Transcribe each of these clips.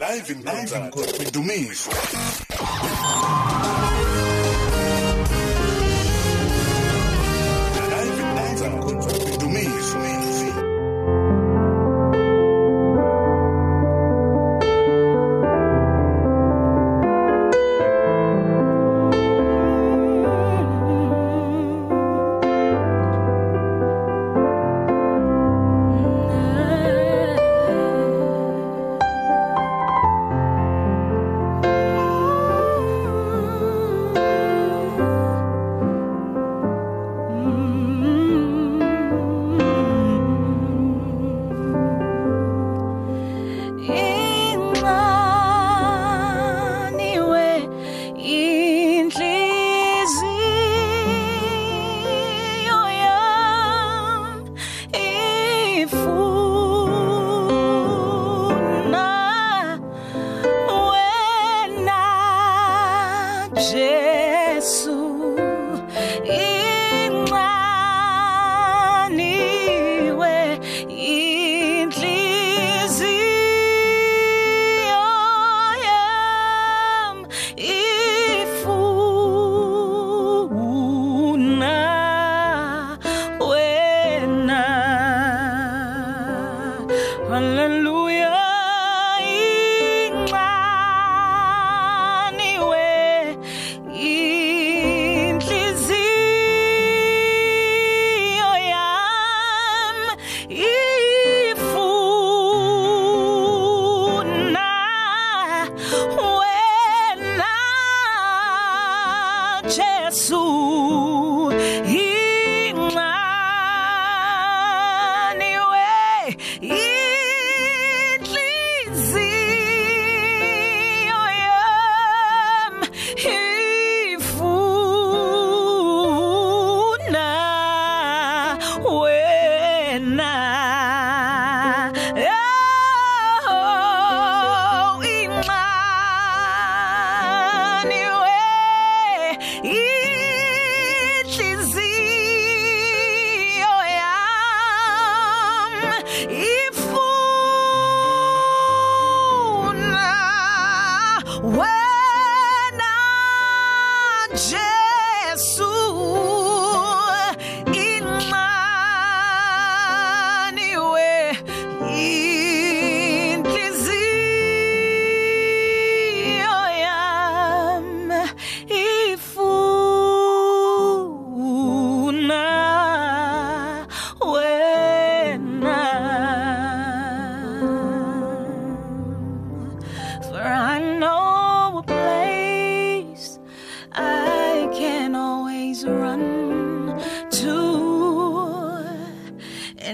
live in concert, live in concert. J'ai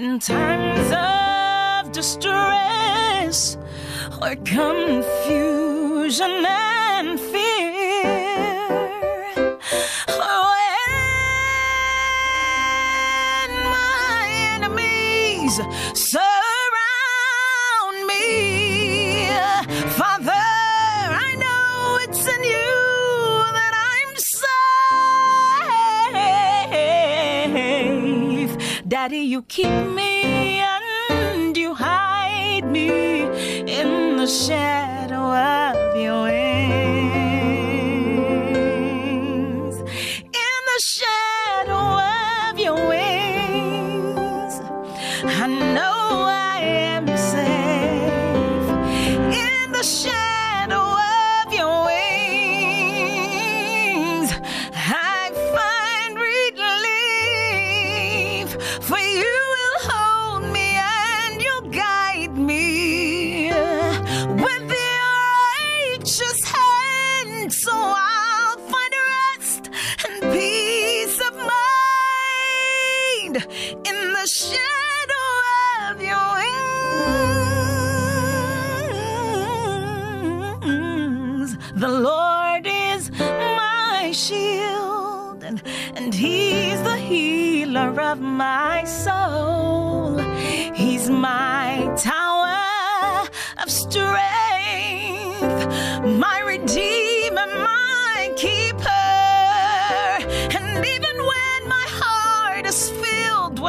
In times of distress or confusion and fear, or oh, when my enemies. So You keep me and you hide me in the shadow of your.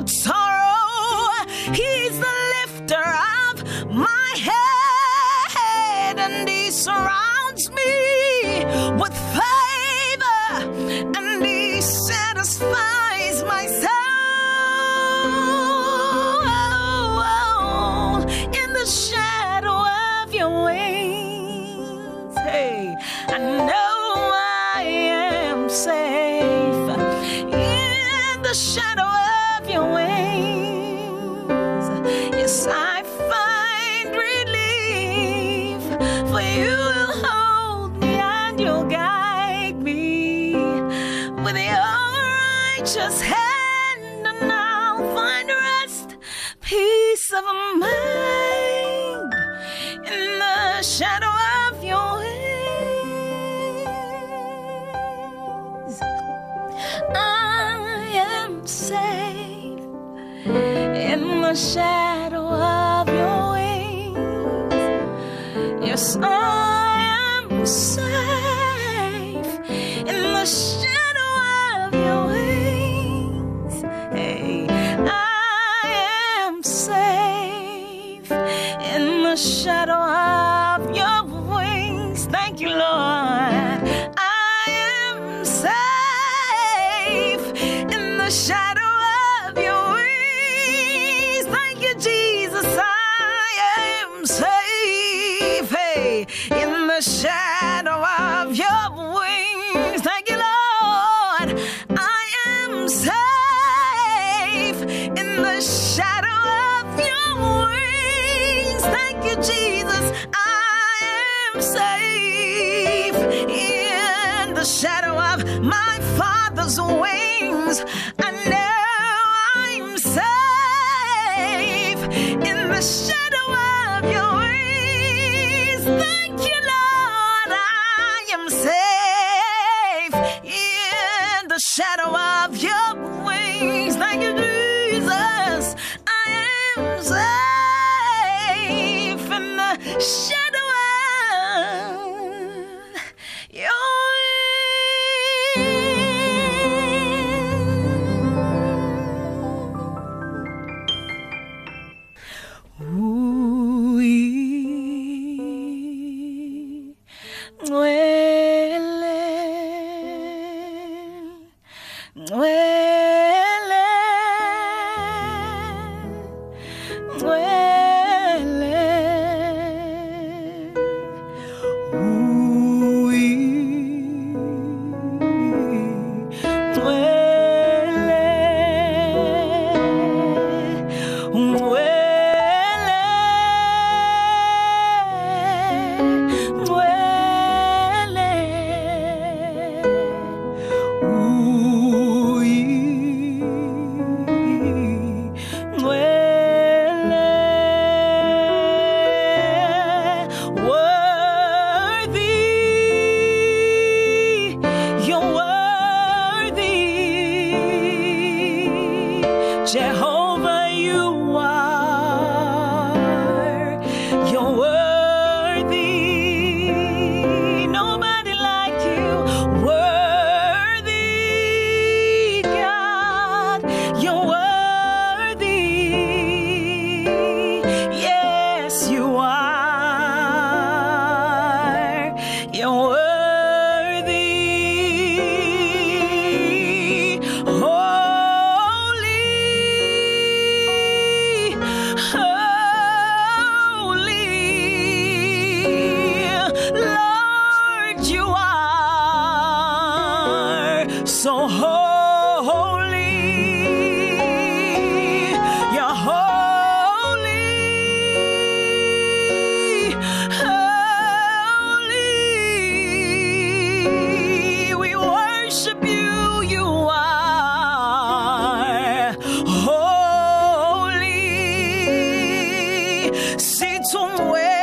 without sorrow. He's the lifter of my head, and He surrounds me with favor, and He satisfies my soul in the shadow of Your wings. Hey, I know I am safe in the shadow. in the shadow of your wings. Yes, I am. So shadow of my father's wings. I know I'm safe in the shadow. 邂逅。see somewhere.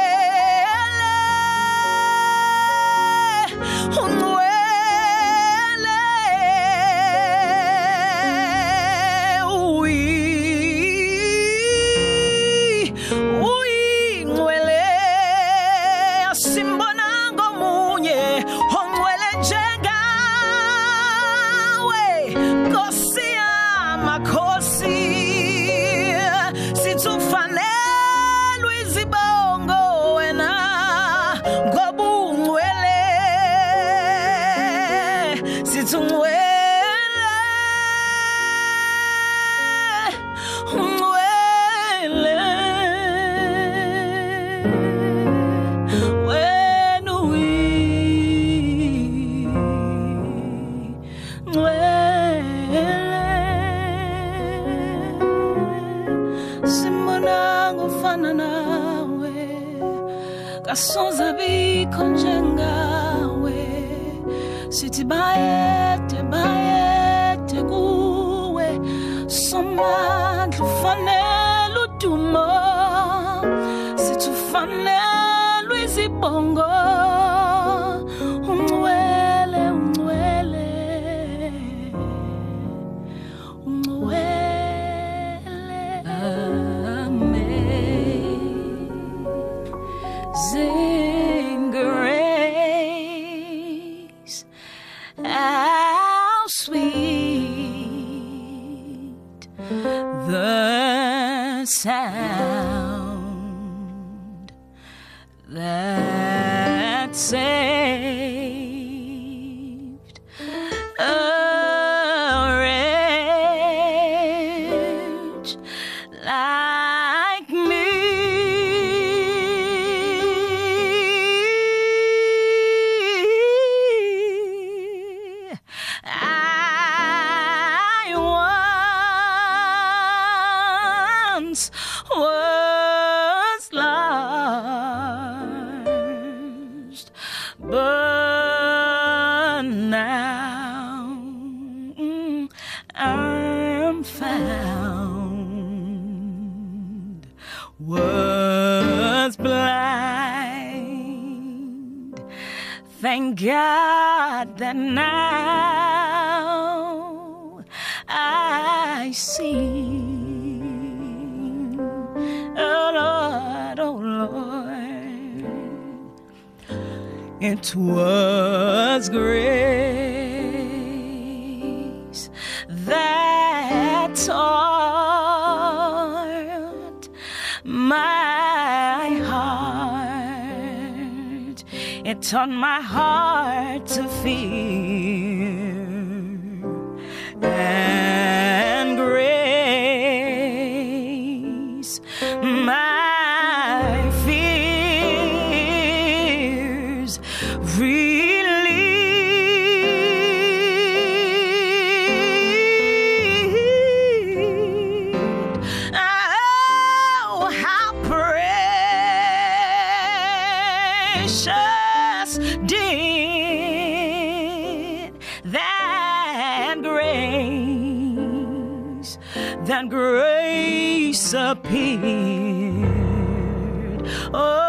kasoze bikho njengawe sithi bayede bayede kuwe somandla ufanele udumo sithi ufanele izibongo side. now I see. Oh Lord, oh Lord, it was great. it's on my heart to feel. grace, that grace appeared. Oh,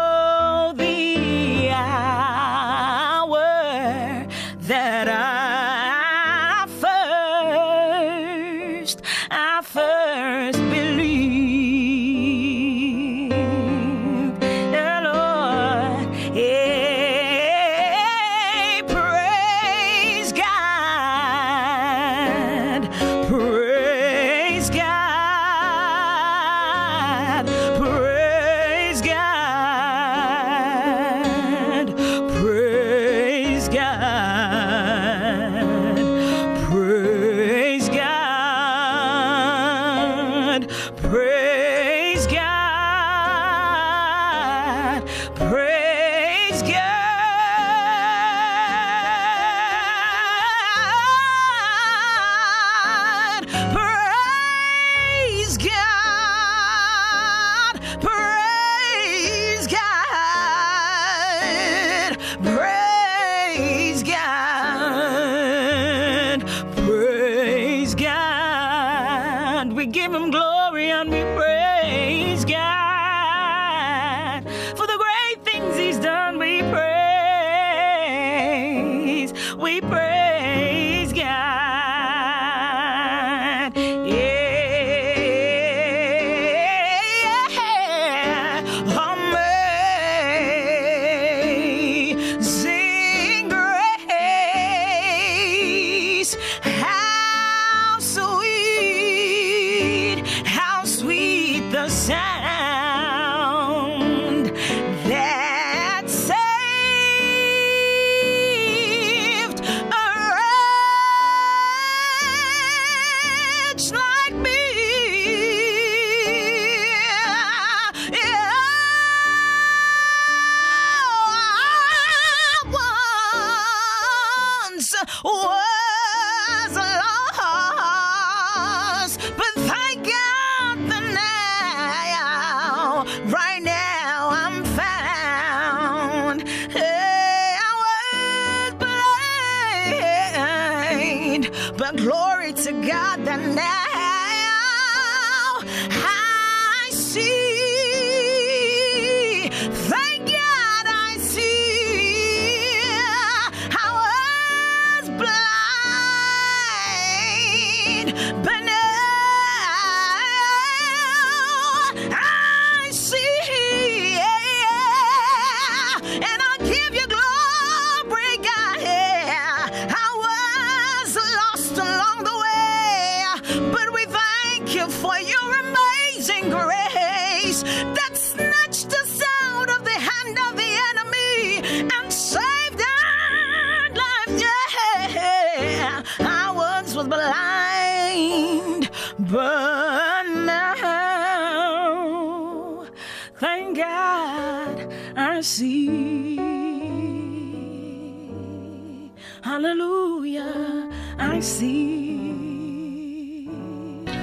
I see.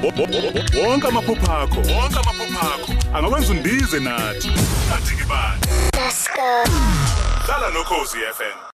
Wonke amaphupha akho, wonke amaphupha akho angakwenza undize nathi. Kanti ke bani? Let's go. Dlala no Cozi FM.